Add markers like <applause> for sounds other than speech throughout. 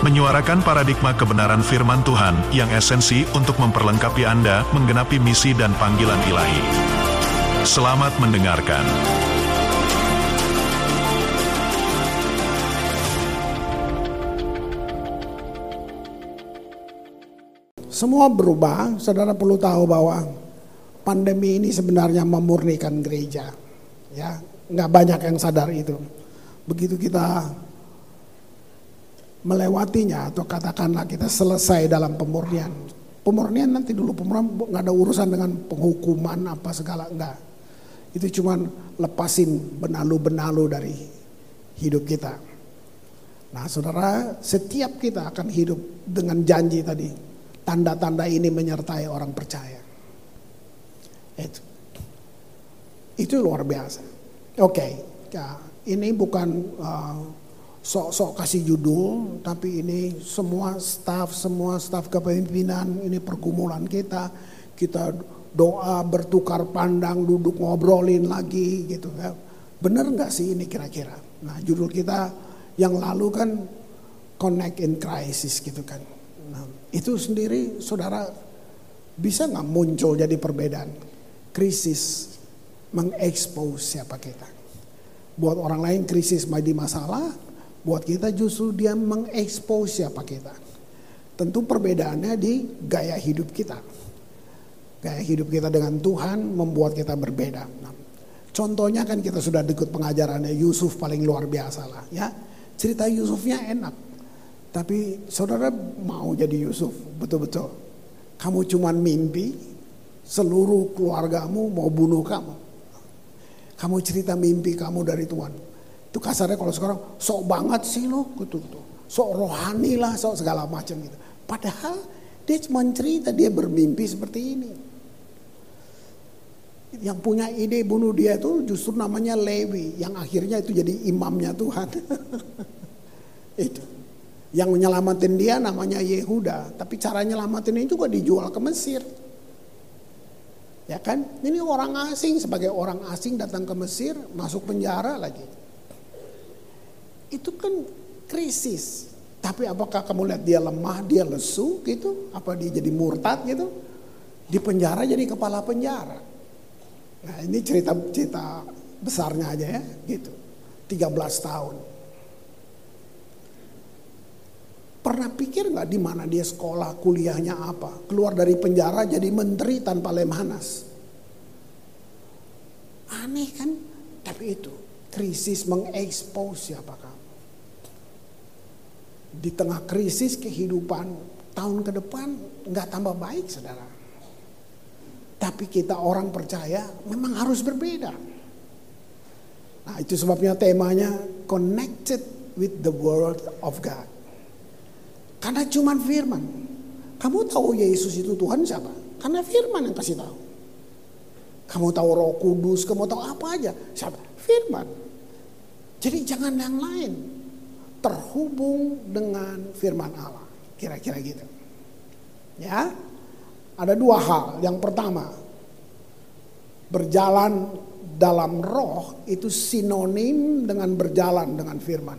menyuarakan paradigma kebenaran firman Tuhan yang esensi untuk memperlengkapi Anda menggenapi misi dan panggilan ilahi. Selamat mendengarkan. Semua berubah, saudara perlu tahu bahwa pandemi ini sebenarnya memurnikan gereja. Ya, nggak banyak yang sadar itu. Begitu kita melewatinya atau katakanlah kita selesai dalam pemurnian. Pemurnian nanti dulu pemurnian nggak ada urusan dengan penghukuman apa segala enggak. Itu cuman lepasin benalu-benalu dari hidup kita. Nah saudara setiap kita akan hidup dengan janji tadi. Tanda-tanda ini menyertai orang percaya. Itu, itu luar biasa. Oke, okay. ya, ini bukan uh, sok-sok kasih judul, tapi ini semua staf, semua staf kepemimpinan, ini pergumulan kita. Kita doa, bertukar pandang, duduk ngobrolin lagi gitu kan. Bener nggak sih ini kira-kira? Nah judul kita yang lalu kan Connect in Crisis gitu kan. Nah, itu sendiri saudara bisa nggak muncul jadi perbedaan? Krisis mengekspos siapa kita. Buat orang lain krisis di masalah, Buat kita justru dia mengekspos siapa kita. Tentu perbedaannya di gaya hidup kita. Gaya hidup kita dengan Tuhan membuat kita berbeda. Nah, contohnya kan kita sudah ikut pengajarannya Yusuf paling luar biasa lah ya. Cerita Yusufnya enak. Tapi saudara mau jadi Yusuf betul-betul. Kamu cuman mimpi, seluruh keluargamu mau bunuh kamu. Kamu cerita mimpi kamu dari Tuhan itu kasarnya kalau sekarang sok banget sih lo gitu, gitu. Sok rohani lah, sok segala macam gitu. Padahal dia cuma cerita dia bermimpi seperti ini. Yang punya ide bunuh dia itu justru namanya Lewi. Yang akhirnya itu jadi imamnya Tuhan. <laughs> itu. Yang menyelamatin dia namanya Yehuda. Tapi cara nyelamatin itu juga dijual ke Mesir. Ya kan? Ini orang asing sebagai orang asing datang ke Mesir masuk penjara lagi itu kan krisis. Tapi apakah kamu lihat dia lemah, dia lesu gitu? Apa dia jadi murtad gitu? Di penjara jadi kepala penjara. Nah ini cerita cerita besarnya aja ya gitu. 13 tahun. Pernah pikir nggak di mana dia sekolah, kuliahnya apa? Keluar dari penjara jadi menteri tanpa lemhanas. Aneh kan? Tapi itu krisis mengekspos siapa kamu di tengah krisis kehidupan tahun ke depan nggak tambah baik saudara. Tapi kita orang percaya memang harus berbeda. Nah itu sebabnya temanya connected with the word of God. Karena cuman firman. Kamu tahu Yesus itu Tuhan siapa? Karena firman yang kasih tahu. Kamu tahu roh kudus, kamu tahu apa aja. Siapa? Firman. Jadi jangan yang lain terhubung dengan firman Allah. Kira-kira gitu. Ya. Ada dua hal. Yang pertama, berjalan dalam roh itu sinonim dengan berjalan dengan firman.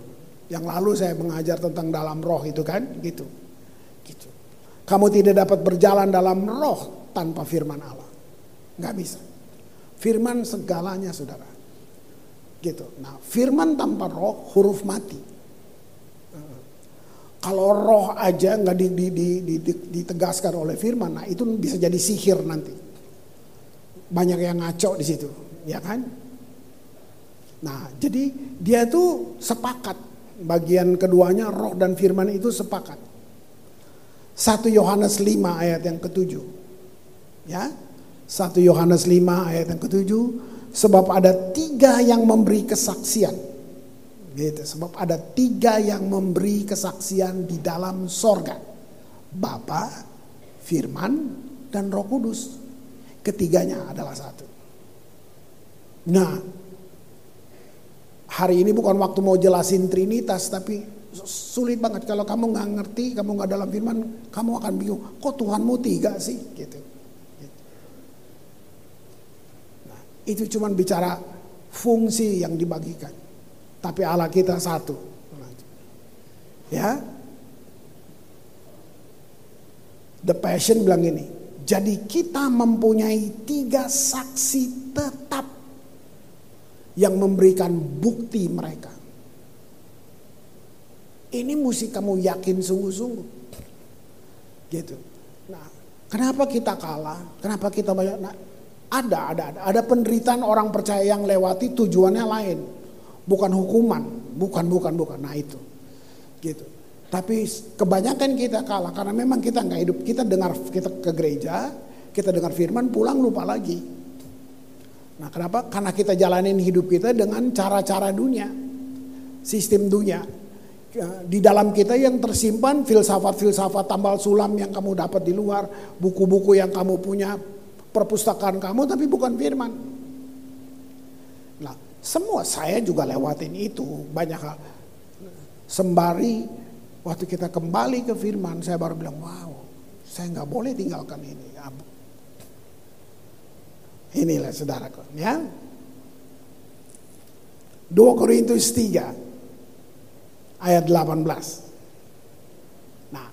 Yang lalu saya mengajar tentang dalam roh itu kan, gitu. Gitu. Kamu tidak dapat berjalan dalam roh tanpa firman Allah. Nggak bisa. Firman segalanya saudara. Gitu. Nah firman tanpa roh huruf mati. Kalau roh aja nggak di, di, di, di, ditegaskan oleh firman, nah itu bisa jadi sihir nanti. Banyak yang ngaco di situ, ya kan? Nah, jadi dia itu sepakat. Bagian keduanya roh dan firman itu sepakat. 1 Yohanes 5 ayat yang ketujuh. Ya, 1 Yohanes 5 ayat yang ketujuh. Sebab ada tiga yang memberi kesaksian Gitu. Sebab ada tiga yang memberi kesaksian di dalam sorga. Bapa, Firman, dan Roh Kudus. ketiganya adalah satu. Nah, hari ini bukan waktu mau jelasin Trinitas, tapi sulit banget kalau kamu nggak ngerti, kamu nggak dalam firman, kamu akan bingung. Kok Tuhanmu tiga sih? Gitu. Nah, itu cuma bicara fungsi yang dibagikan, tapi Allah kita satu. Ya, The Passion bilang ini, jadi kita mempunyai tiga saksi tetap yang memberikan bukti mereka. Ini mesti kamu yakin sungguh-sungguh. Gitu. Nah, kenapa kita kalah? Kenapa kita banyak? Nah, ada, ada, ada. Ada penderitaan orang percaya yang lewati tujuannya lain. Bukan hukuman. Bukan, bukan, bukan. Nah itu. Gitu. Tapi kebanyakan kita kalah karena memang kita nggak hidup. Kita dengar kita ke gereja, kita dengar firman, pulang lupa lagi. Nah kenapa? Karena kita jalanin hidup kita dengan cara-cara dunia, sistem dunia. Di dalam kita yang tersimpan filsafat-filsafat tambal sulam yang kamu dapat di luar, buku-buku yang kamu punya, perpustakaan kamu, tapi bukan firman. Semua saya juga lewatin itu banyak hal. Sembari Waktu kita kembali ke firman, saya baru bilang, wow, saya nggak boleh tinggalkan ini. Inilah saudaraku, ya. 2 Korintus 3 ayat 18. Nah,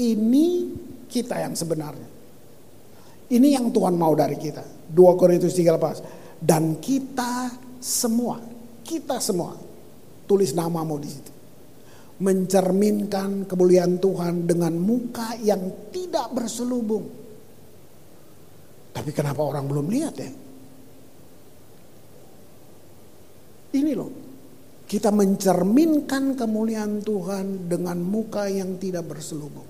ini kita yang sebenarnya. Ini yang Tuhan mau dari kita. 2 Korintus 3 18. Dan kita semua, kita semua tulis namamu di situ mencerminkan kemuliaan Tuhan dengan muka yang tidak berselubung. Tapi kenapa orang belum lihat ya? Ini loh, kita mencerminkan kemuliaan Tuhan dengan muka yang tidak berselubung.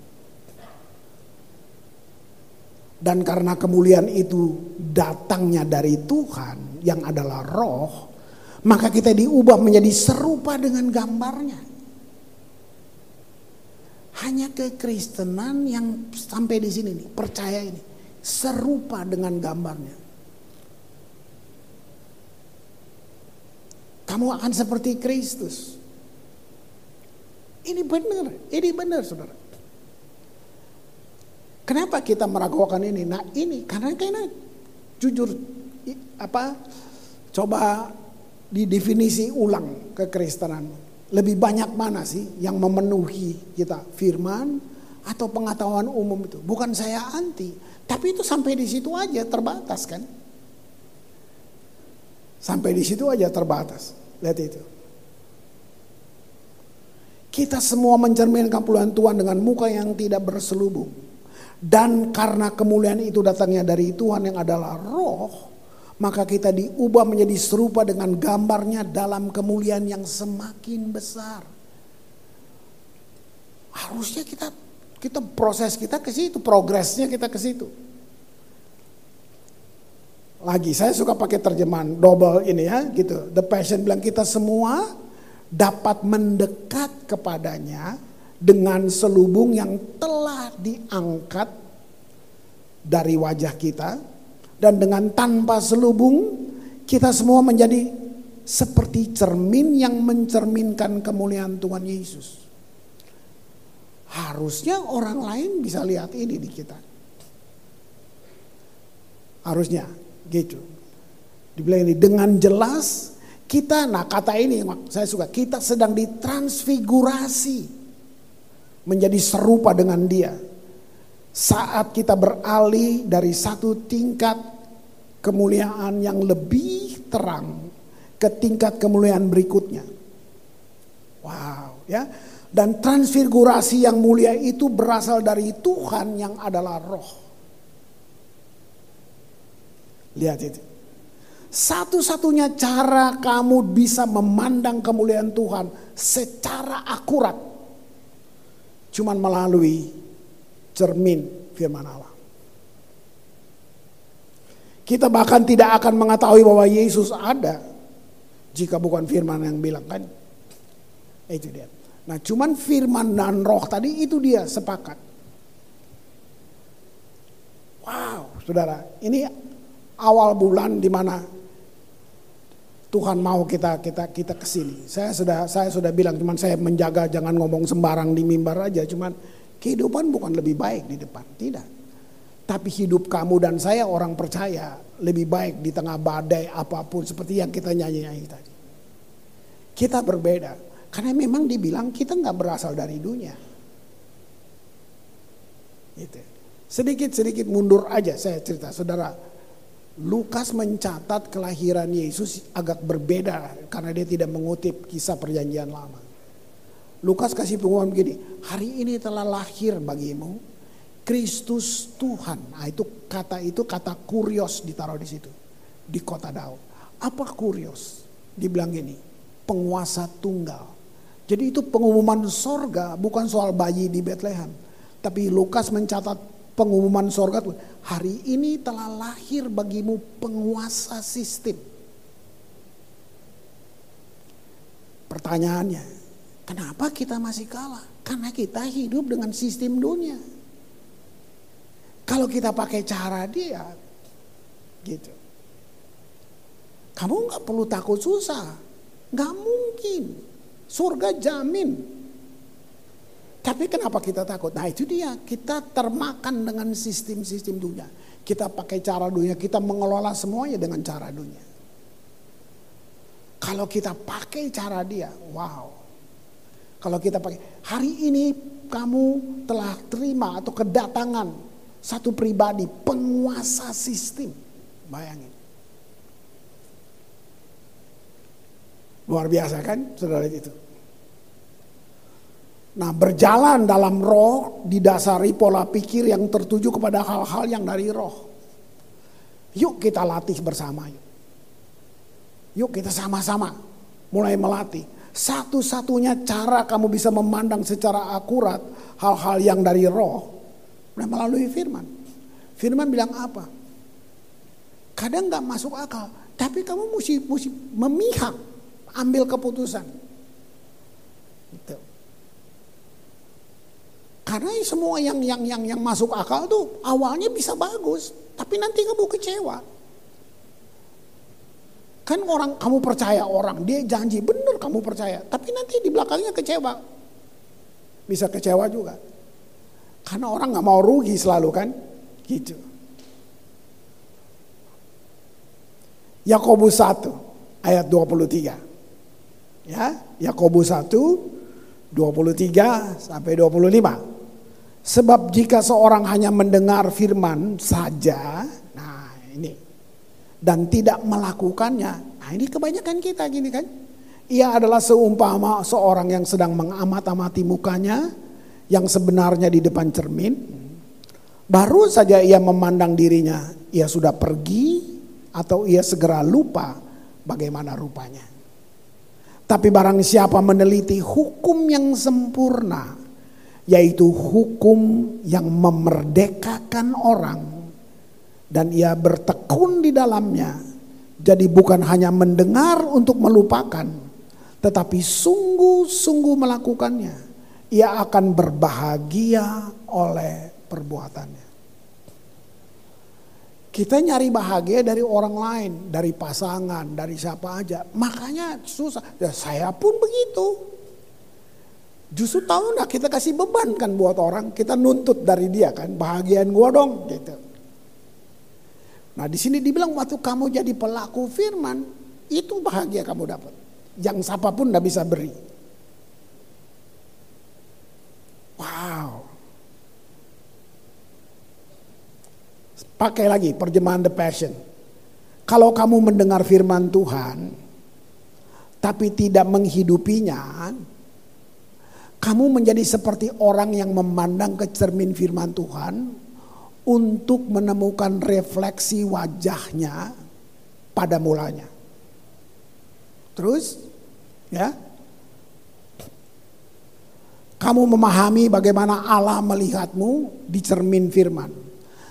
Dan karena kemuliaan itu datangnya dari Tuhan yang adalah roh, maka kita diubah menjadi serupa dengan gambarnya. Hanya kekristenan yang sampai di sini nih, percaya ini serupa dengan gambarnya. Kamu akan seperti Kristus. Ini benar, ini benar saudara. Kenapa kita meragukan ini? Nah ini karena karena jujur apa coba didefinisi ulang kekristenanmu. Lebih banyak mana sih yang memenuhi kita firman atau pengetahuan umum itu? Bukan saya anti, tapi itu sampai di situ aja terbatas kan? Sampai di situ aja terbatas. Lihat itu. Kita semua mencerminkan puluhan Tuhan dengan muka yang tidak berselubung. Dan karena kemuliaan itu datangnya dari Tuhan yang adalah roh, maka kita diubah menjadi serupa dengan gambarnya dalam kemuliaan yang semakin besar. Harusnya kita kita proses kita ke situ, progresnya kita ke situ. Lagi saya suka pakai terjemahan double ini ya gitu. The Passion bilang kita semua dapat mendekat kepadanya dengan selubung yang telah diangkat dari wajah kita dan dengan tanpa selubung kita semua menjadi seperti cermin yang mencerminkan kemuliaan Tuhan Yesus. Harusnya orang lain bisa lihat ini di kita. Harusnya gitu. Dibilang ini dengan jelas kita, nah kata ini saya suka, kita sedang ditransfigurasi menjadi serupa dengan dia saat kita beralih dari satu tingkat kemuliaan yang lebih terang ke tingkat kemuliaan berikutnya. Wow, ya. Dan transfigurasi yang mulia itu berasal dari Tuhan yang adalah roh. Lihat itu. Satu-satunya cara kamu bisa memandang kemuliaan Tuhan secara akurat cuman melalui cermin firman Allah. Kita bahkan tidak akan mengetahui bahwa Yesus ada jika bukan firman yang bilang kan. Itu dia. Nah cuman firman dan roh tadi itu dia sepakat. Wow saudara ini awal bulan di mana Tuhan mau kita kita kita ke sini. Saya sudah saya sudah bilang, cuman saya menjaga jangan ngomong sembarang di mimbar aja. Cuman kehidupan bukan lebih baik di depan, tidak. Tapi hidup kamu dan saya orang percaya lebih baik di tengah badai apa pun seperti yang kita nyanyi-nyanyi tadi. Kita berbeda karena memang dibilang kita nggak berasal dari dunia. Gitu. Sedikit-sedikit mundur aja saya cerita, saudara Lukas mencatat kelahiran Yesus agak berbeda karena dia tidak mengutip kisah perjanjian lama. Lukas kasih pengumuman begini, hari ini telah lahir bagimu Kristus Tuhan. Nah itu kata itu kata kurios ditaruh di situ di kota Daud. Apa kurios? Dibilang gini, penguasa tunggal. Jadi itu pengumuman sorga bukan soal bayi di Bethlehem. Tapi Lukas mencatat pengumuman sorga hari ini telah lahir bagimu penguasa sistem. Pertanyaannya, kenapa kita masih kalah? Karena kita hidup dengan sistem dunia. Kalau kita pakai cara dia, gitu. Kamu nggak perlu takut susah, nggak mungkin. Surga jamin tapi kenapa kita takut? Nah itu dia, kita termakan dengan sistem-sistem dunia. Kita pakai cara dunia, kita mengelola semuanya dengan cara dunia. Kalau kita pakai cara dia, wow. Kalau kita pakai, hari ini kamu telah terima atau kedatangan satu pribadi penguasa sistem. Bayangin. Luar biasa kan saudara itu. Nah berjalan dalam roh didasari pola pikir yang tertuju kepada hal-hal yang dari roh. Yuk kita latih bersama yuk. Yuk kita sama-sama mulai melatih. Satu-satunya cara kamu bisa memandang secara akurat hal-hal yang dari roh. Nah melalui firman. Firman bilang apa? Kadang gak masuk akal. Tapi kamu mesti, mesti memihak. Ambil keputusan. Gitu. Karena semua yang yang yang yang masuk akal tuh awalnya bisa bagus, tapi nanti kamu kecewa. Kan orang kamu percaya orang, dia janji benar kamu percaya, tapi nanti di belakangnya kecewa. Bisa kecewa juga. Karena orang nggak mau rugi selalu kan, gitu. Yakobus 1 ayat 23. Ya, Yakobus 1 23 sampai 25. Sebab jika seorang hanya mendengar firman saja, nah ini, dan tidak melakukannya, nah ini kebanyakan kita gini kan. Ia adalah seumpama seorang yang sedang mengamat-amati mukanya, yang sebenarnya di depan cermin. Baru saja ia memandang dirinya, ia sudah pergi atau ia segera lupa bagaimana rupanya. Tapi barang siapa meneliti hukum yang sempurna, yaitu hukum yang memerdekakan orang dan ia bertekun di dalamnya. Jadi bukan hanya mendengar untuk melupakan, tetapi sungguh-sungguh melakukannya. Ia akan berbahagia oleh perbuatannya. Kita nyari bahagia dari orang lain, dari pasangan, dari siapa aja. Makanya susah. Ya, saya pun begitu. Justru tahu nggak kita kasih beban kan buat orang, kita nuntut dari dia kan, bahagian gua dong gitu. Nah di sini dibilang waktu kamu jadi pelaku firman, itu bahagia kamu dapat. Yang siapa pun nggak bisa beri. Wow. Pakai lagi perjemahan The Passion. Kalau kamu mendengar firman Tuhan, tapi tidak menghidupinya, kamu menjadi seperti orang yang memandang ke cermin firman Tuhan untuk menemukan refleksi wajahnya pada mulanya. Terus, ya, kamu memahami bagaimana Allah melihatmu di cermin firman.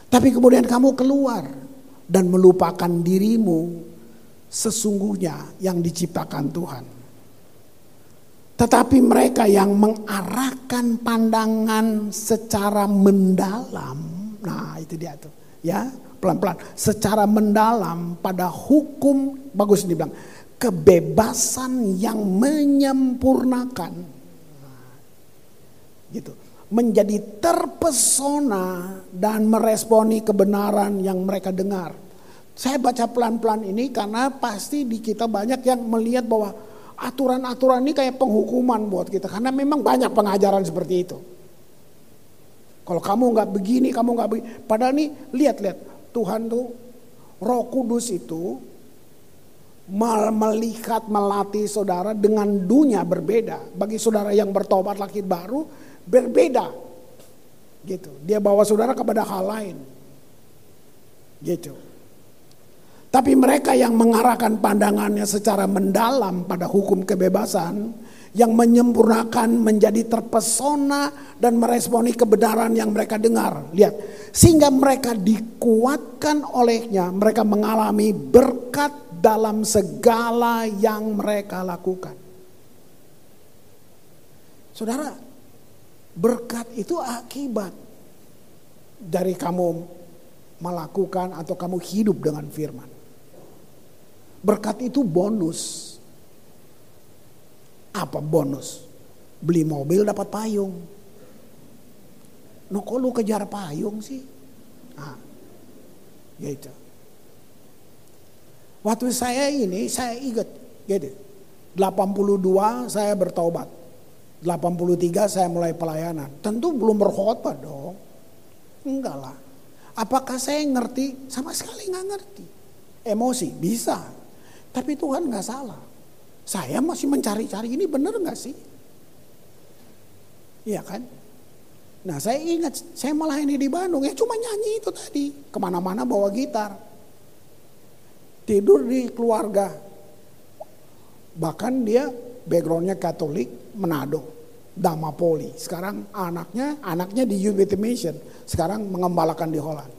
Tapi kemudian kamu keluar dan melupakan dirimu sesungguhnya yang diciptakan Tuhan. Tetapi mereka yang mengarahkan pandangan secara mendalam, nah itu dia tuh, ya pelan-pelan. Secara mendalam pada hukum bagus dibilang kebebasan yang menyempurnakan. Gitu. Menjadi terpesona dan meresponi kebenaran yang mereka dengar. Saya baca pelan-pelan ini karena pasti di kita banyak yang melihat bahwa aturan-aturan ini kayak penghukuman buat kita. Karena memang banyak pengajaran seperti itu. Kalau kamu nggak begini, kamu nggak begini. Padahal nih lihat-lihat Tuhan tuh Roh Kudus itu melihat melatih saudara dengan dunia berbeda. Bagi saudara yang bertobat laki baru berbeda. Gitu. Dia bawa saudara kepada hal lain. Gitu. Tapi mereka yang mengarahkan pandangannya secara mendalam pada hukum kebebasan, yang menyempurnakan menjadi terpesona dan meresponi kebenaran yang mereka dengar. Lihat, sehingga mereka dikuatkan olehnya, mereka mengalami berkat dalam segala yang mereka lakukan. Saudara, berkat itu akibat dari kamu melakukan atau kamu hidup dengan firman. Berkat itu bonus. Apa bonus? Beli mobil dapat payung. No kok lu kejar payung sih? Ah, ya. Waktu saya ini saya ingat gitu. 82 saya bertobat. 83 saya mulai pelayanan. Tentu belum berkhotbah dong. Enggak lah. Apakah saya ngerti? Sama sekali nggak ngerti. Emosi bisa. Tapi Tuhan nggak salah. Saya masih mencari-cari ini benar nggak sih? Iya kan? Nah saya ingat, saya malah ini di Bandung ya cuma nyanyi itu tadi. Ke mana-mana bawa gitar. Tidur di keluarga. Bahkan dia backgroundnya Katolik, Manado. Dama Poli. Sekarang anaknya, anaknya di Youth Mission. Sekarang mengembalakan di Holland.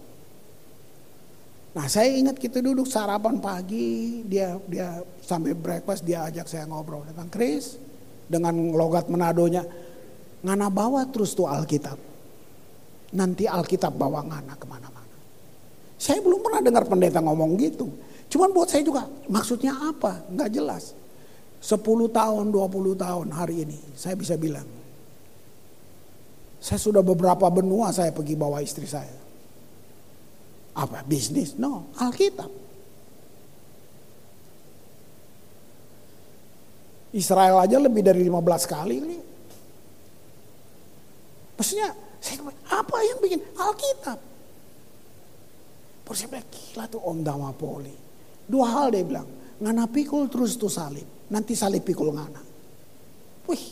Nah saya ingat kita duduk sarapan pagi, dia dia sampai breakfast dia ajak saya ngobrol tentang Chris dengan logat Menadonya. Ngana bawa terus tuh Alkitab. Nanti Alkitab bawa Ngana ke mana-mana. Saya belum pernah dengar pendeta ngomong gitu. Cuman buat saya juga maksudnya apa? Nggak jelas. 10 tahun, 20 tahun hari ini saya bisa bilang. Saya sudah beberapa benua saya pergi bawa istri saya. Apa bisnis? No, Alkitab. Israel aja lebih dari 15 kali ini. Maksudnya, saya, apa yang bikin Alkitab? Terus saya gila tuh Om Damapoli. Dua hal dia bilang, ngana pikul terus tuh salib. Nanti salib pikul ngana. Wih,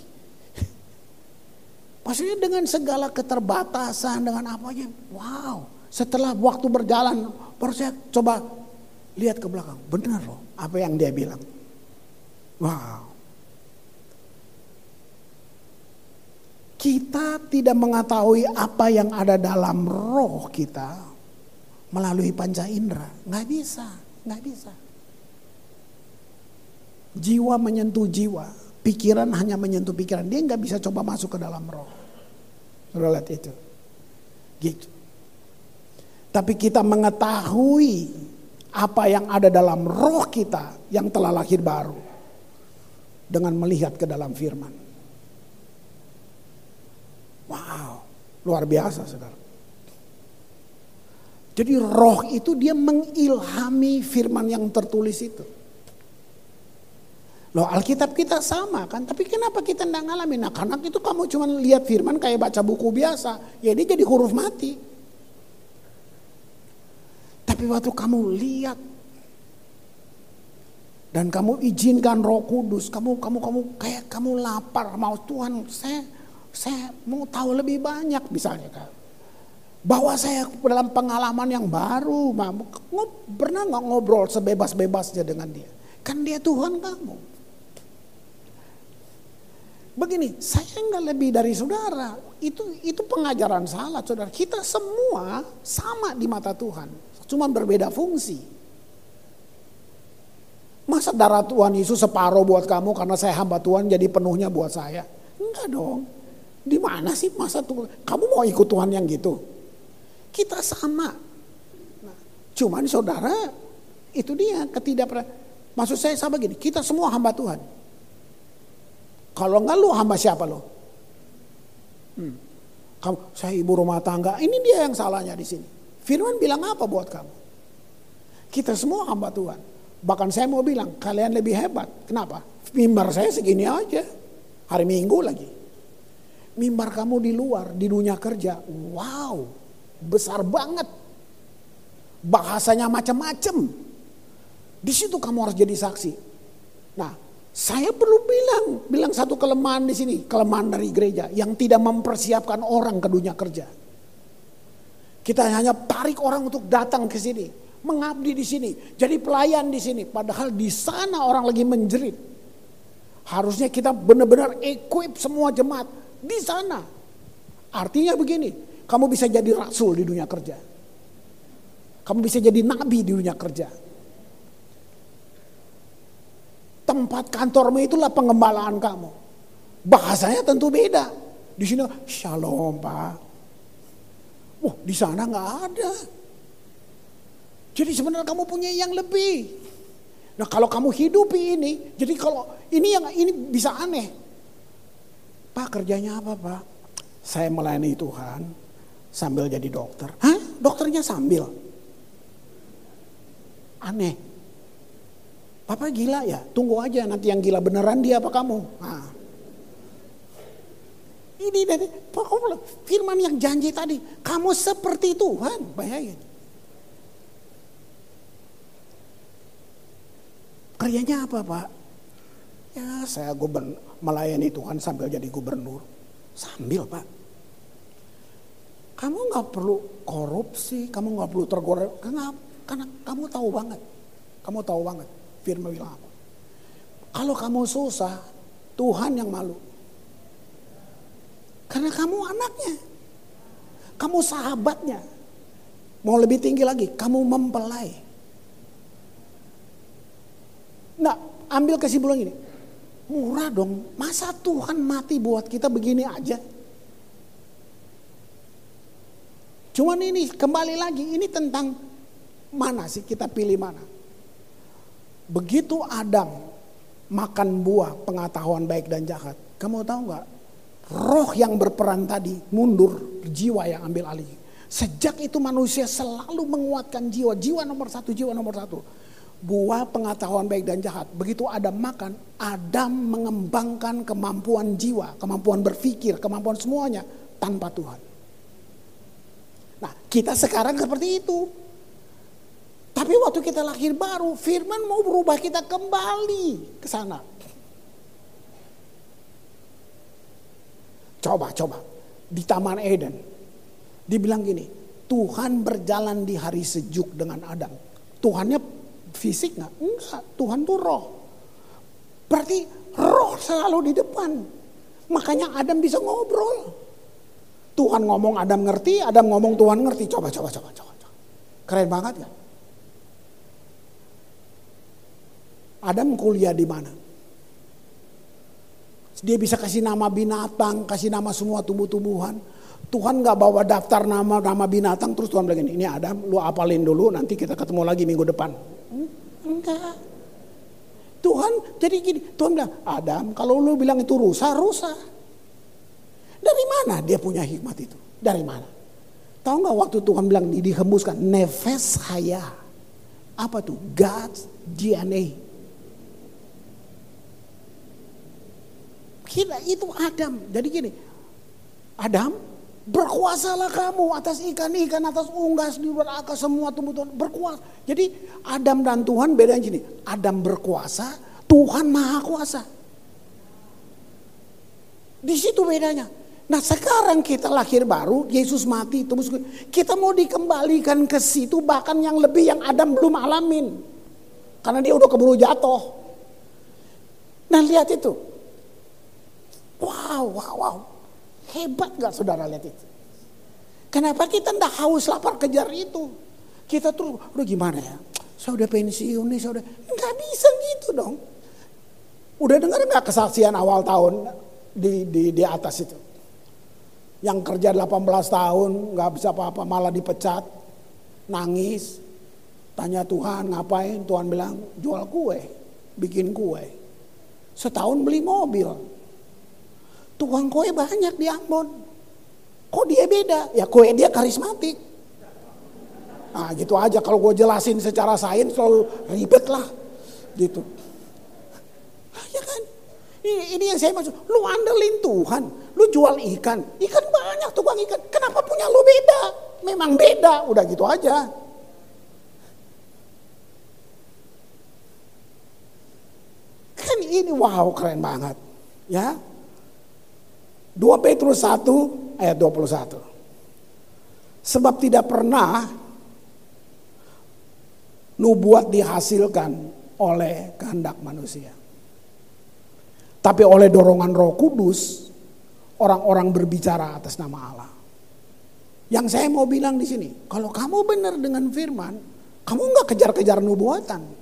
<laughs> maksudnya dengan segala keterbatasan, dengan apa aja, wow. Setelah waktu berjalan, baru saya coba lihat ke belakang. Benar loh apa yang dia bilang. Wow. Kita tidak mengetahui apa yang ada dalam roh kita melalui panca indera. Nggak bisa, nggak bisa. Jiwa menyentuh jiwa, pikiran hanya menyentuh pikiran. Dia nggak bisa coba masuk ke dalam roh. Sudah lihat itu. Gitu. Tapi kita mengetahui apa yang ada dalam roh kita yang telah lahir baru. Dengan melihat ke dalam firman. Wow, luar biasa saudara. Jadi roh itu dia mengilhami firman yang tertulis itu. Loh Alkitab kita sama kan, tapi kenapa kita tidak ngalamin? Nah karena itu kamu cuma lihat firman kayak baca buku biasa, ya dia jadi huruf mati. Tapi waktu kamu lihat dan kamu izinkan Roh Kudus, kamu kamu kamu kayak kamu lapar mau Tuhan, saya saya mau tahu lebih banyak misalnya kan. Bahwa saya dalam pengalaman yang baru, pernah nggak ngobrol sebebas-bebasnya dengan dia? Kan dia Tuhan kamu. Begini, saya nggak lebih dari saudara. Itu itu pengajaran salah, saudara. Kita semua sama di mata Tuhan. Cuma berbeda fungsi. Masa darah Tuhan Yesus separuh buat kamu karena saya hamba Tuhan jadi penuhnya buat saya? Enggak dong. Di mana sih masa Tuhan? Kamu mau ikut Tuhan yang gitu? Kita sama. Cuman saudara, itu dia ketidak Maksud saya sama gini, kita semua hamba Tuhan. Kalau enggak lu hamba siapa lo? Hmm. Kamu, saya ibu rumah tangga, ini dia yang salahnya di sini. Firman bilang apa buat kamu? Kita semua hamba Tuhan. Bahkan saya mau bilang, kalian lebih hebat. Kenapa? Mimbar saya segini aja. Hari Minggu lagi. Mimbar kamu di luar, di dunia kerja. Wow, besar banget. Bahasanya macam-macam. Di situ kamu harus jadi saksi. Nah, saya perlu bilang, bilang satu kelemahan di sini, kelemahan dari gereja yang tidak mempersiapkan orang ke dunia kerja. Kita hanya tarik orang untuk datang ke sini, mengabdi di sini, jadi pelayan di sini, padahal di sana orang lagi menjerit. Harusnya kita benar-benar equip semua jemaat di sana. Artinya begini, kamu bisa jadi rasul di dunia kerja. Kamu bisa jadi nabi di dunia kerja Tempat kantormu itulah pengembalaan kamu. Bahasanya tentu beda. Di sini shalom pak. Wah di sana nggak ada. Jadi sebenarnya kamu punya yang lebih. Nah kalau kamu hidupi ini, jadi kalau ini yang ini bisa aneh. Pak kerjanya apa pak? Saya melayani Tuhan sambil jadi dokter. Hah? Dokternya sambil? Aneh. Papa gila ya, tunggu aja nanti yang gila beneran dia apa kamu. Nah. Ini dari firman yang janji tadi, kamu seperti Tuhan, bayangin. Kerjanya apa pak? Ya saya gubern, melayani Tuhan sambil jadi gubernur. Sambil pak. Kamu nggak perlu korupsi, kamu nggak perlu tergores, karena, karena kamu tahu banget. Kamu tahu banget Firman bilang apa? Kalau kamu susah, Tuhan yang malu. Karena kamu anaknya. Kamu sahabatnya. Mau lebih tinggi lagi, kamu mempelai. Nah, ambil kesimpulan ini. Murah dong, masa Tuhan mati buat kita begini aja? Cuman ini kembali lagi, ini tentang mana sih kita pilih mana? Begitu Adam makan buah pengetahuan baik dan jahat. Kamu tahu nggak? Roh yang berperan tadi mundur, jiwa yang ambil alih. Sejak itu manusia selalu menguatkan jiwa. Jiwa nomor satu, jiwa nomor satu. Buah pengetahuan baik dan jahat. Begitu Adam makan, Adam mengembangkan kemampuan jiwa, kemampuan berpikir, kemampuan semuanya tanpa Tuhan. Nah kita sekarang seperti itu. Tapi waktu kita lahir baru, firman mau berubah kita kembali ke sana. Coba, coba. Di Taman Eden. Dibilang gini, Tuhan berjalan di hari sejuk dengan Adam. Tuhannya fisik nggak? Enggak, Tuhan tuh roh. Berarti roh selalu di depan. Makanya Adam bisa ngobrol. Tuhan ngomong Adam ngerti, Adam ngomong Tuhan ngerti. Coba, coba, coba, coba. Keren banget ya. Adam kuliah di mana? Dia bisa kasih nama binatang, kasih nama semua tumbuh-tumbuhan. Tuhan nggak bawa daftar nama-nama binatang terus Tuhan bilang ini Adam lu apalin dulu nanti kita ketemu lagi minggu depan. Enggak. Tuhan jadi gini, Tuhan bilang Adam kalau lu bilang itu rusa, rusa. Dari mana dia punya hikmat itu? Dari mana? Tahu nggak waktu Tuhan bilang dihembuskan nefes saya. Apa tuh? God's DNA. Kita itu Adam. Jadi gini, Adam berkuasalah kamu atas ikan-ikan, atas unggas di luar akar semua tumbuh-tumbuhan berkuasa. Jadi Adam dan Tuhan bedanya gini, Adam berkuasa, Tuhan maha kuasa. Di situ bedanya. Nah sekarang kita lahir baru, Yesus mati, tembus kita mau dikembalikan ke situ bahkan yang lebih yang Adam belum alamin. Karena dia udah keburu jatuh. Nah lihat itu, Wow, wow, wow. Hebat gak saudara lihat itu? Kenapa kita ndak haus lapar kejar itu? Kita tuh, udah gimana ya? Saya udah pensiun nih, saya udah... Nggak bisa gitu dong. Udah dengar nggak kesaksian awal tahun di, di, di atas itu? Yang kerja 18 tahun, nggak bisa apa-apa, malah dipecat, nangis. Tanya Tuhan ngapain? Tuhan bilang jual kue, bikin kue. Setahun beli mobil. Tukang kue banyak di Ambon. Kok dia beda? Ya kue dia karismatik. Nah gitu aja kalau gue jelasin secara sains selalu ribet lah. Gitu. Ya kan? Ini, ini yang saya maksud. Lu andelin Tuhan. Lu jual ikan. Ikan banyak tukang ikan. Kenapa punya lu beda? Memang beda. Udah gitu aja. Kan ini wow keren banget. Ya. 2 Petrus 1 ayat 21. Sebab tidak pernah nubuat dihasilkan oleh kehendak manusia. Tapi oleh dorongan roh kudus, orang-orang berbicara atas nama Allah. Yang saya mau bilang di sini, kalau kamu benar dengan firman, kamu nggak kejar-kejar nubuatan.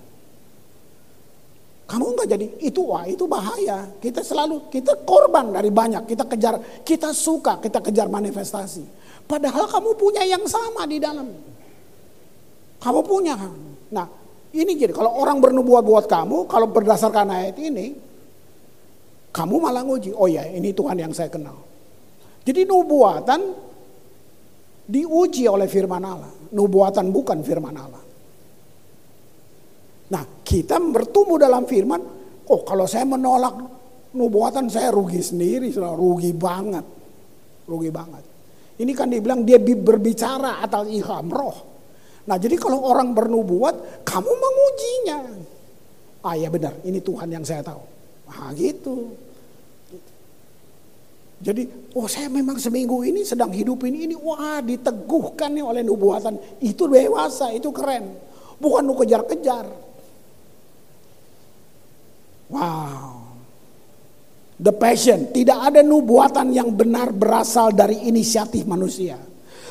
Kamu nggak jadi itu wah itu bahaya. Kita selalu kita korban dari banyak. Kita kejar, kita suka, kita kejar manifestasi. Padahal kamu punya yang sama di dalam. Kamu punya. Nah ini jadi kalau orang bernubuat buat kamu, kalau berdasarkan ayat ini, kamu malah nguji. Oh ya ini Tuhan yang saya kenal. Jadi nubuatan diuji oleh firman Allah. Nubuatan bukan firman Allah. Nah kita bertumbuh dalam firman, oh kalau saya menolak nubuatan saya rugi sendiri, rugi banget. Rugi banget. Ini kan dibilang dia berbicara atau ilham roh. Nah jadi kalau orang bernubuat, kamu mengujinya. Ah ya benar, ini Tuhan yang saya tahu. Ah gitu. Jadi, oh saya memang seminggu ini sedang hidup ini, ini wah diteguhkan nih oleh nubuatan. Itu dewasa, itu keren. Bukan lu kejar-kejar. Wow. The passion. Tidak ada nubuatan yang benar berasal dari inisiatif manusia.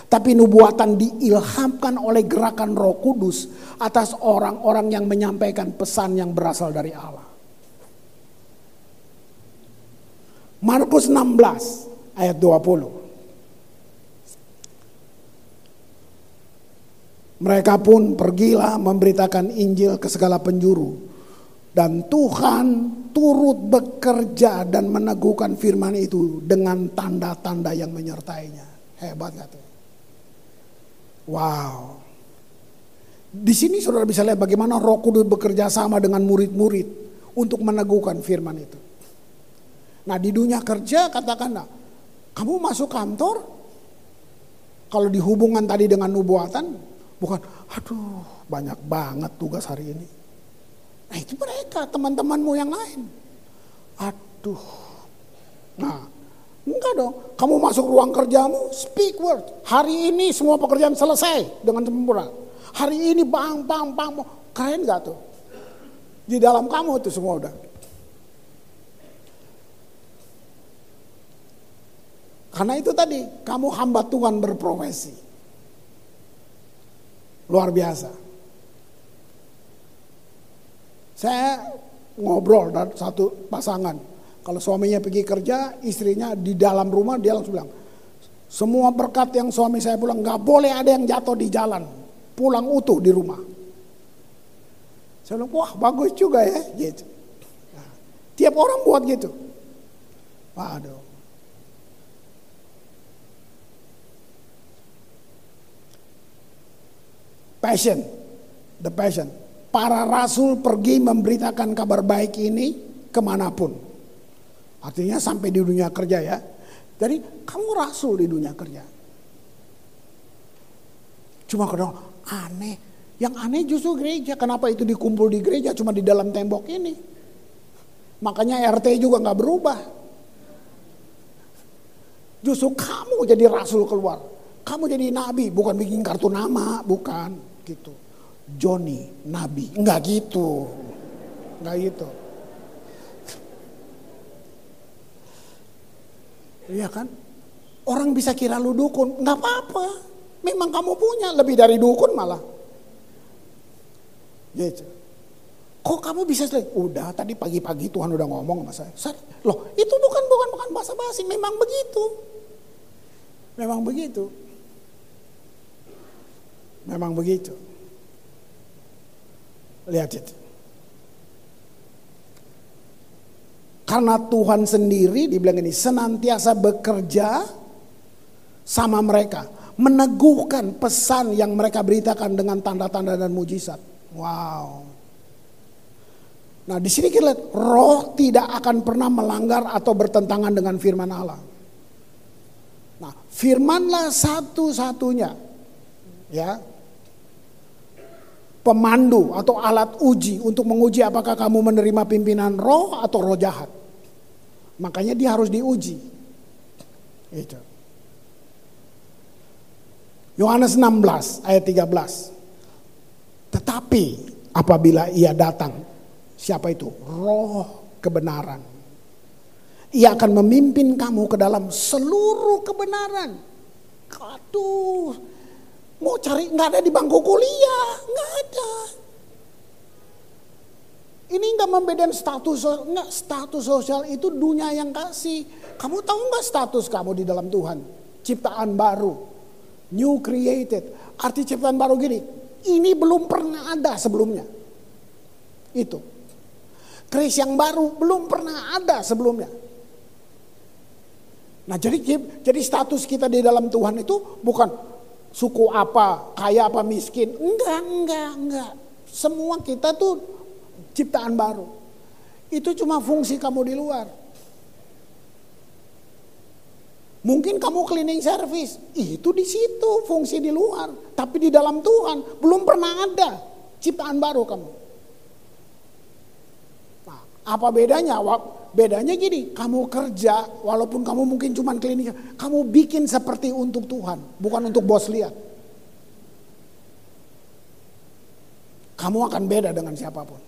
Tapi nubuatan diilhamkan oleh gerakan roh kudus atas orang-orang yang menyampaikan pesan yang berasal dari Allah. Markus 16 ayat 20. Mereka pun pergilah memberitakan Injil ke segala penjuru dan Tuhan turut bekerja dan meneguhkan firman itu dengan tanda-tanda yang menyertainya. Hebat gak tuh? Wow. Di sini saudara bisa lihat bagaimana roh kudus bekerja sama dengan murid-murid untuk meneguhkan firman itu. Nah di dunia kerja katakanlah, kamu masuk kantor, kalau dihubungkan tadi dengan nubuatan, bukan, aduh banyak banget tugas hari ini. Nah itu mereka teman-temanmu yang lain. Aduh. Nah enggak dong. Kamu masuk ruang kerjamu speak word. Hari ini semua pekerjaan selesai dengan sempurna. Hari ini bang bang bang. Keren gak tuh? Di dalam kamu itu semua udah. Karena itu tadi, kamu hamba Tuhan berprofesi. Luar biasa. Saya ngobrol dan satu pasangan. Kalau suaminya pergi kerja, istrinya di dalam rumah dia langsung bilang, semua berkat yang suami saya pulang nggak boleh ada yang jatuh di jalan, pulang utuh di rumah. Saya bilang, wah bagus juga ya, gitu. Nah, tiap orang buat gitu. Waduh. Passion, the passion para rasul pergi memberitakan kabar baik ini ke mana pun. Artinya sampai di dunia kerja ya. Jadi kamu rasul di dunia kerja. Cuma kadang aneh. Yang aneh justru gereja. Kenapa itu dikumpul di gereja cuma di dalam tembok ini. Makanya RT juga nggak berubah. Justru kamu jadi rasul keluar. Kamu jadi nabi, bukan bikin kartu nama, bukan gitu. Joni nabi. Enggak gitu. Enggak gitu. Iya kan? Orang bisa kira lu dukun, enggak apa-apa. Memang kamu punya lebih dari dukun malah. Gitu. Kok kamu bisa selesai? Udah tadi pagi-pagi Tuhan udah ngomong sama saya. Loh itu bukan bukan bukan bahasa basi, memang begitu. Memang begitu. Memang begitu. Lihat itu. Karena Tuhan sendiri dibilang ini senantiasa bekerja sama mereka. Meneguhkan pesan yang mereka beritakan dengan tanda-tanda dan mujizat. Wow. Nah di sini kita lihat roh tidak akan pernah melanggar atau bertentangan dengan firman Allah. Nah firmanlah satu-satunya ya pemandu atau alat uji untuk menguji apakah kamu menerima pimpinan roh atau roh jahat. Makanya dia harus diuji. Itu. Yohanes 16 ayat 13. Tetapi apabila ia datang, siapa itu? Roh kebenaran. Ia akan memimpin kamu ke dalam seluruh kebenaran. Aduh, Mau cari nggak ada di bangku kuliah, nggak ada. Ini nggak membedakan status nggak status sosial itu dunia yang kasih. Kamu tahu nggak status kamu di dalam Tuhan? Ciptaan baru, new created. Arti ciptaan baru gini, ini belum pernah ada sebelumnya. Itu. Kris yang baru belum pernah ada sebelumnya. Nah jadi jadi status kita di dalam Tuhan itu bukan suku apa, kaya apa miskin. Enggak, enggak, enggak. Semua kita tuh ciptaan baru. Itu cuma fungsi kamu di luar. Mungkin kamu cleaning service, itu di situ fungsi di luar, tapi di dalam Tuhan belum pernah ada ciptaan baru kamu. Apa bedanya? Bedanya gini, kamu kerja walaupun kamu mungkin cuma klinik, kamu bikin seperti untuk Tuhan, bukan untuk bos lihat. Kamu akan beda dengan siapa pun.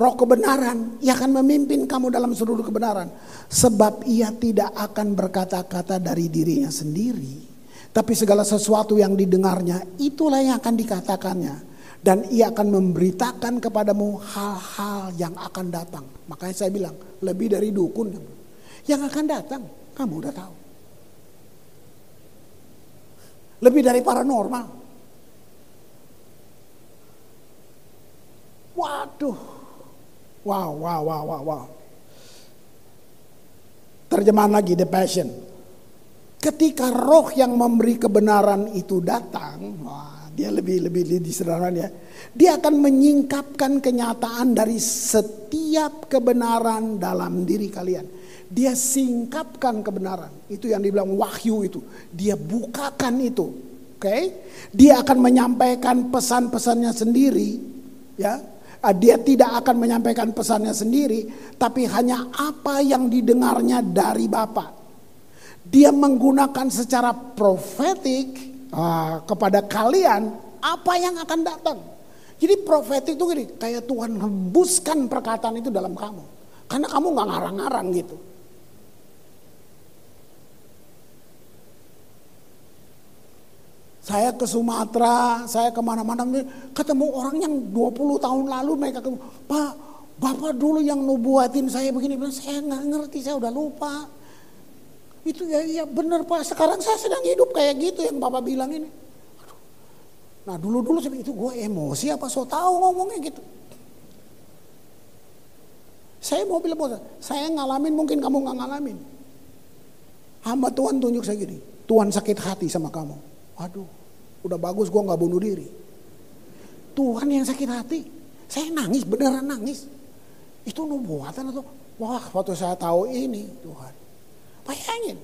Roh kebenaran, ia akan memimpin kamu dalam seluruh kebenaran. Sebab ia tidak akan berkata-kata dari dirinya sendiri. Tapi segala sesuatu yang didengarnya, itulah yang akan dikatakannya dan ia akan memberitakan kepadamu hal-hal yang akan datang. Makanya saya bilang, lebih dari dukun yang akan datang, kamu udah tahu. Lebih dari paranormal. Waduh. Wow, wow, wow, wow, wow. Terjemahan lagi The Passion. Ketika roh yang memberi kebenaran itu datang, wah, dia lebih lebih lebih ya. Dia akan menyingkapkan kenyataan dari setiap kebenaran dalam diri kalian. Dia singkapkan kebenaran. Itu yang dibilang wahyu itu. Dia bukakan itu. Oke? Okay? Dia akan menyampaikan pesan-pesannya sendiri, ya. Ah, dia tidak akan menyampaikan pesannya sendiri, tapi hanya apa yang didengarnya dari Bapak. Dia menggunakan secara profetik uh, kepada kalian apa yang akan datang. Jadi profetik itu gini, kayak Tuhan hembuskan perkataan itu dalam kamu. Karena kamu nggak ngarang-ngarang gitu. Saya ke Sumatera, saya ke mana-mana, ketemu orang yang 20 tahun lalu mereka ketemu, Pak, Bapak dulu yang nubuatin saya begini, saya nggak ngerti, saya udah lupa. Itu ya iya benar Pak, sekarang saya sedang hidup kayak gitu yang Bapak bilang ini. Aduh. Nah dulu-dulu itu gue emosi apa so tahu ngomongnya gitu. Saya mau bilang saya ngalamin mungkin kamu nggak ngalamin. Hamba Tuhan tunjuk saya gini, Tuhan sakit hati sama kamu. Waduh, udah bagus gue nggak bunuh diri. Tuhan yang sakit hati, saya nangis beneran nangis. Itu nubuatan atau wah waktu saya tahu ini Tuhan Bayangin.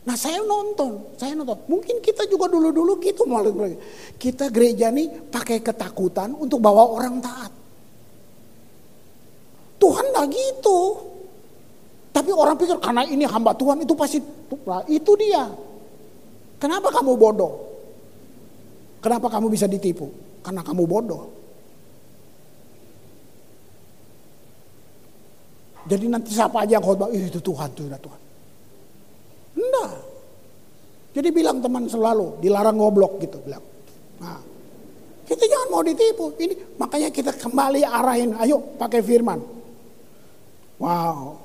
Nah saya nonton, saya nonton. Mungkin kita juga dulu-dulu gitu malah Kita gereja nih pakai ketakutan untuk bawa orang taat. Tuhan gak gitu. Tapi orang pikir karena ini hamba Tuhan itu pasti nah, itu dia. Kenapa kamu bodoh? Kenapa kamu bisa ditipu? Karena kamu bodoh. Jadi nanti siapa aja yang khotbah, itu Tuhan, itu Tuhan. Enggak. Jadi bilang teman selalu, dilarang ngoblok gitu. bilang. Nah, kita jangan mau ditipu. Ini makanya kita kembali arahin, ayo pakai firman. Wow.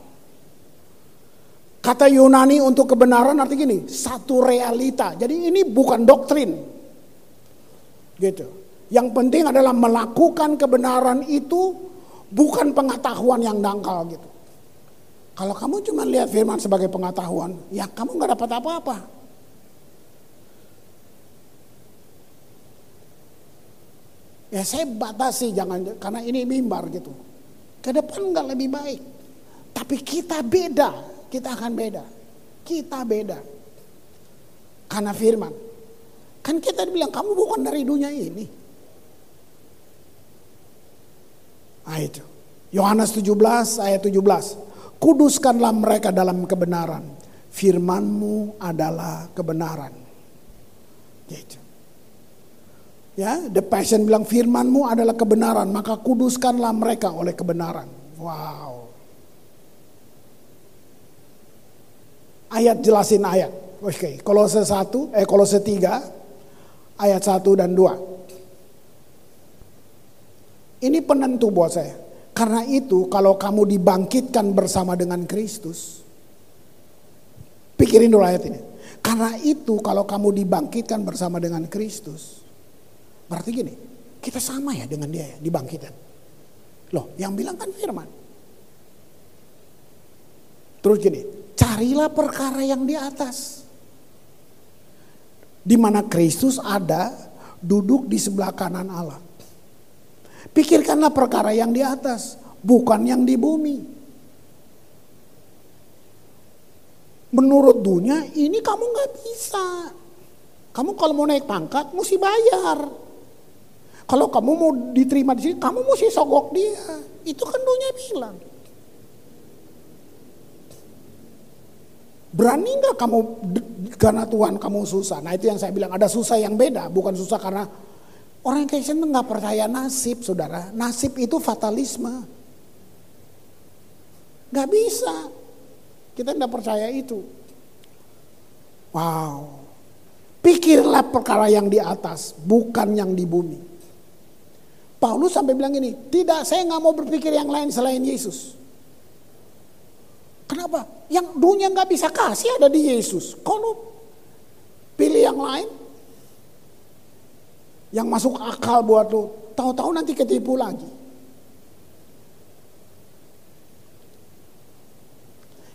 Kata Yunani untuk kebenaran arti gini, satu realita. Jadi ini bukan doktrin. Gitu. Yang penting adalah melakukan kebenaran itu bukan pengetahuan yang dangkal gitu. Kalau kamu cuma lihat firman sebagai pengetahuan, ya kamu nggak dapat apa-apa. Ya saya batasi jangan karena ini mimbar gitu. Ke depan nggak lebih baik. Tapi kita beda, kita akan beda. Kita beda. Karena firman. Kan kita bilang kamu bukan dari dunia ini. Nah itu. Yohanes 17 ayat 17. Kuduskanlah mereka dalam kebenaran. Firmanmu adalah kebenaran. Gitu. Ya, The Passion bilang firmanmu adalah kebenaran, maka kuduskanlah mereka oleh kebenaran. Wow. Ayat jelasin ayat. Oke, okay. Kolose 1, eh Kolose 3 ayat 1 dan 2. Ini penentu buat saya. Karena itu kalau kamu dibangkitkan bersama dengan Kristus. Pikirin dulu ayat ini. Karena itu kalau kamu dibangkitkan bersama dengan Kristus Berarti gini, kita sama ya dengan dia ya, dibangkitkan. Loh, yang bilang kan firman. Terus gini, carilah perkara yang di atas. Di mana Kristus ada, duduk di sebelah kanan Allah. Pikirkanlah perkara yang di atas, bukan yang di bumi. Menurut dunia ini kamu nggak bisa. Kamu kalau mau naik pangkat mesti bayar. Kalau kamu mau diterima di sini, kamu mesti sogok dia. Itu kan dunia bilang. Berani nggak kamu karena Tuhan kamu susah? Nah itu yang saya bilang ada susah yang beda, bukan susah karena orang Kristen nggak percaya nasib, saudara. Nasib itu fatalisme. Gak bisa. Kita nggak percaya itu. Wow. Pikirlah perkara yang di atas, bukan yang di bumi. Paulus sampai bilang gini, tidak saya nggak mau berpikir yang lain selain Yesus. Kenapa? Yang dunia nggak bisa kasih ada di Yesus. Kalau pilih yang lain, yang masuk akal buat lu, tahu-tahu nanti ketipu lagi.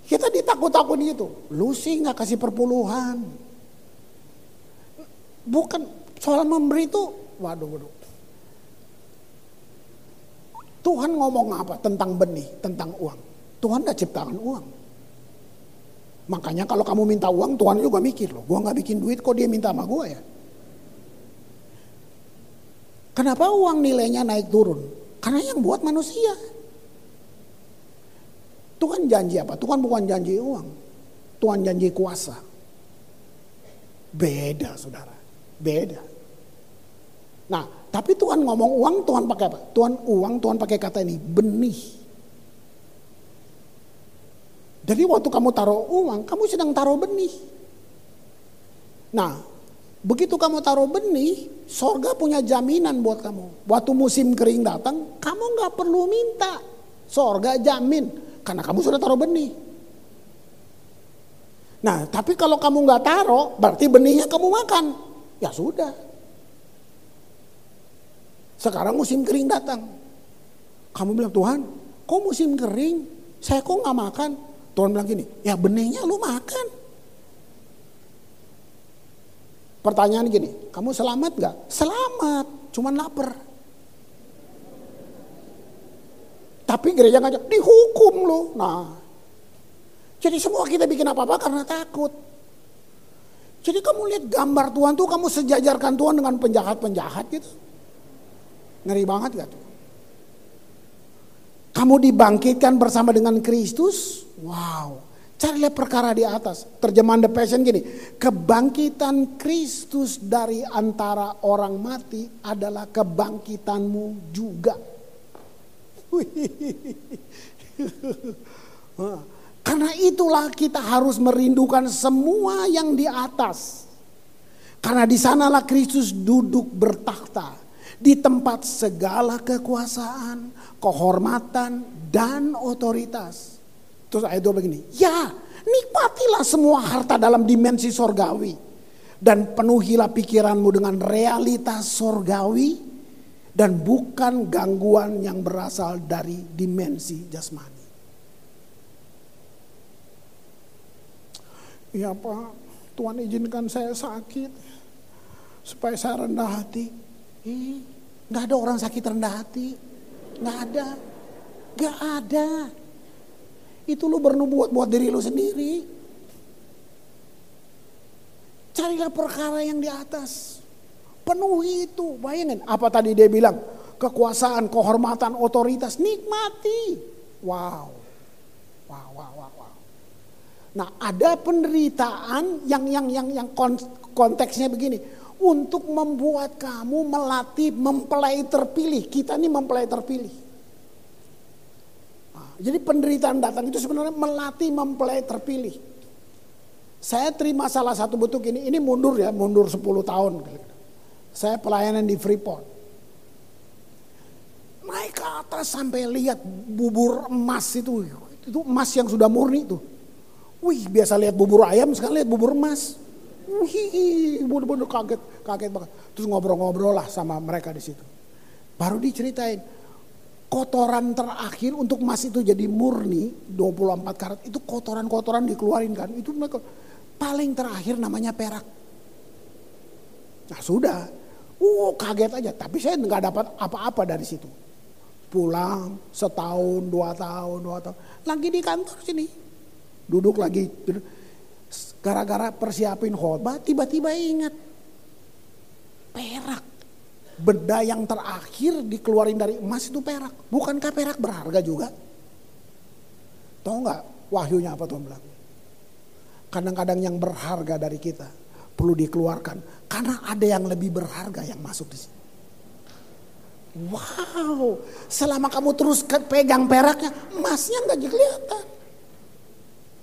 Kita ditakut-takut gitu. Lu sih nggak kasih perpuluhan. Bukan soal memberi itu, waduh, waduh. Tuhan ngomong apa tentang benih, tentang uang. Tuhan gak ciptakan uang. Makanya kalau kamu minta uang, Tuhan juga mikir loh. Gua gak bikin duit kok dia minta sama gue ya. Kenapa uang nilainya naik turun? Karena yang buat manusia. Tuhan janji apa? Tuhan bukan janji uang. Tuhan janji kuasa. Beda saudara. Beda. Nah tapi Tuhan ngomong uang, Tuhan pakai apa? Tuhan uang, Tuhan pakai kata ini, benih. Jadi waktu kamu taruh uang, kamu sedang taruh benih. Nah, begitu kamu taruh benih, sorga punya jaminan buat kamu. Waktu musim kering datang, kamu nggak perlu minta. Sorga jamin, karena kamu sudah taruh benih. Nah, tapi kalau kamu nggak taruh, berarti benihnya kamu makan. Ya sudah, sekarang musim kering datang. Kamu bilang, Tuhan, kok musim kering? Saya kok nggak makan? Tuhan bilang gini, ya benihnya lu makan. Pertanyaan gini, kamu selamat gak? Selamat, cuman lapar. Tapi gereja ngajak, dihukum lu. Nah, jadi semua kita bikin apa-apa karena takut. Jadi kamu lihat gambar Tuhan tuh kamu sejajarkan Tuhan dengan penjahat-penjahat gitu. Ngeri banget gak tuh? Kamu dibangkitkan bersama dengan Kristus? Wow. Carilah perkara di atas. Terjemahan The Passion gini. Kebangkitan Kristus dari antara orang mati adalah kebangkitanmu juga. <laughs> Karena itulah kita harus merindukan semua yang di atas. Karena di sanalah Kristus duduk bertakhta di tempat segala kekuasaan, kehormatan, dan otoritas. Terus ayat 2 begini, ya nikmatilah semua harta dalam dimensi sorgawi. Dan penuhilah pikiranmu dengan realitas sorgawi dan bukan gangguan yang berasal dari dimensi jasmani. Ya Pak, Tuhan izinkan saya sakit supaya saya rendah hati. Ih, nggak ada orang sakit rendah hati, nggak ada, nggak ada. Itu lu bernubuat buat diri lu sendiri. Carilah perkara yang di atas. Penuhi itu. Bayangin apa tadi dia bilang. Kekuasaan, kehormatan, otoritas. Nikmati. Wow. Wow, wow, wow, wow. Nah ada penderitaan yang yang yang yang konteksnya begini. Untuk membuat kamu melatih mempelai terpilih. Kita ini mempelai terpilih. Jadi penderitaan datang itu sebenarnya melatih mempelai terpilih. Saya terima salah satu bentuk ini, ini mundur ya, mundur 10 tahun. Saya pelayanan di Freeport. Naik ke atas sampai lihat bubur emas itu, itu emas yang sudah murni itu. Wih, biasa lihat bubur ayam, sekarang lihat bubur emas. Wih, bener-bener kaget, kaget banget. Terus ngobrol-ngobrol lah sama mereka di situ. Baru diceritain, kotoran terakhir untuk emas itu jadi murni 24 karat itu kotoran-kotoran dikeluarin kan itu mereka Paling terakhir namanya perak. Nah sudah, uh kaget aja. Tapi saya nggak dapat apa-apa dari situ. Pulang setahun, dua tahun, dua tahun. Lagi di kantor sini. Duduk lagi. Gara-gara persiapin khotbah, tiba-tiba ingat. Perak. Benda yang terakhir dikeluarin dari emas itu perak. Bukankah perak berharga juga? Tahu nggak wahyunya apa Tuhan bilang? kadang-kadang yang berharga dari kita perlu dikeluarkan karena ada yang lebih berharga yang masuk di sini. Wow, selama kamu terus pegang peraknya, emasnya nggak kelihatan.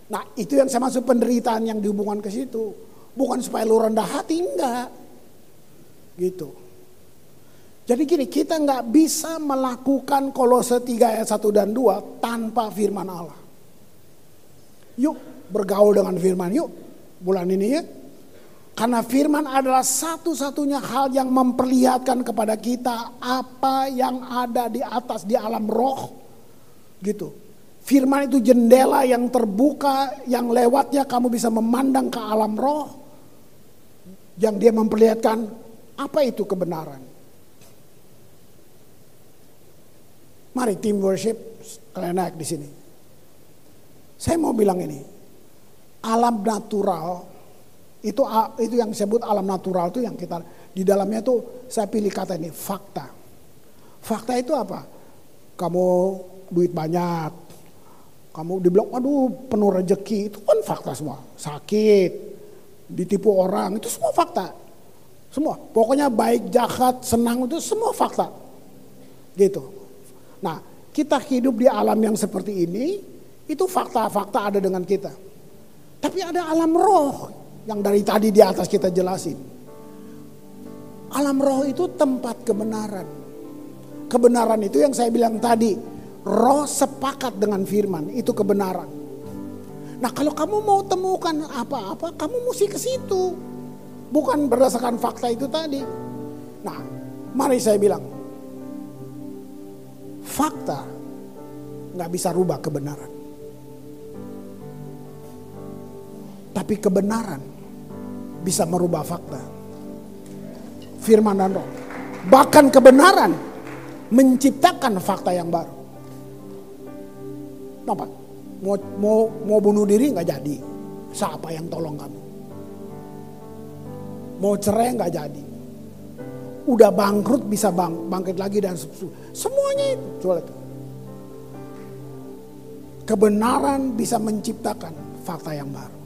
Nah itu yang saya maksud penderitaan yang dihubungkan ke situ. Bukan supaya lu rendah hati, enggak. Gitu. Jadi gini, kita nggak bisa melakukan kolose 3 ayat 1 dan 2 tanpa firman Allah. Yuk bergaul dengan firman yuk bulan ini ya. Karena firman adalah satu-satunya hal yang memperlihatkan kepada kita apa yang ada di atas di alam roh. Gitu. Firman itu jendela yang terbuka yang lewatnya kamu bisa memandang ke alam roh. Yang dia memperlihatkan apa itu kebenaran. Mari tim worship kalian naik di sini. Saya mau bilang ini, alam natural itu itu yang disebut alam natural itu yang kita di dalamnya tuh saya pilih kata ini fakta. Fakta itu apa? Kamu duit banyak, kamu dibilang aduh penuh rezeki itu kan fakta semua. Sakit, ditipu orang itu semua fakta. Semua. Pokoknya baik, jahat, senang itu semua fakta. Gitu. Nah, kita hidup di alam yang seperti ini, itu fakta-fakta ada dengan kita. Tapi ada alam roh yang dari tadi di atas kita jelasin. Alam roh itu tempat kebenaran. Kebenaran itu yang saya bilang tadi, roh sepakat dengan firman, itu kebenaran. Nah kalau kamu mau temukan apa-apa, kamu mesti ke situ. Bukan berdasarkan fakta itu tadi. Nah, mari saya bilang. Fakta nggak bisa rubah kebenaran. Tapi kebenaran bisa merubah fakta. Firman dan roh. Bahkan kebenaran menciptakan fakta yang baru. Kenapa? Mau, mau, mau bunuh diri nggak jadi. Siapa yang tolong kamu? Mau cerai nggak jadi. Udah bangkrut bisa bang, bangkit lagi dan semuanya itu. Kebenaran bisa menciptakan fakta yang baru.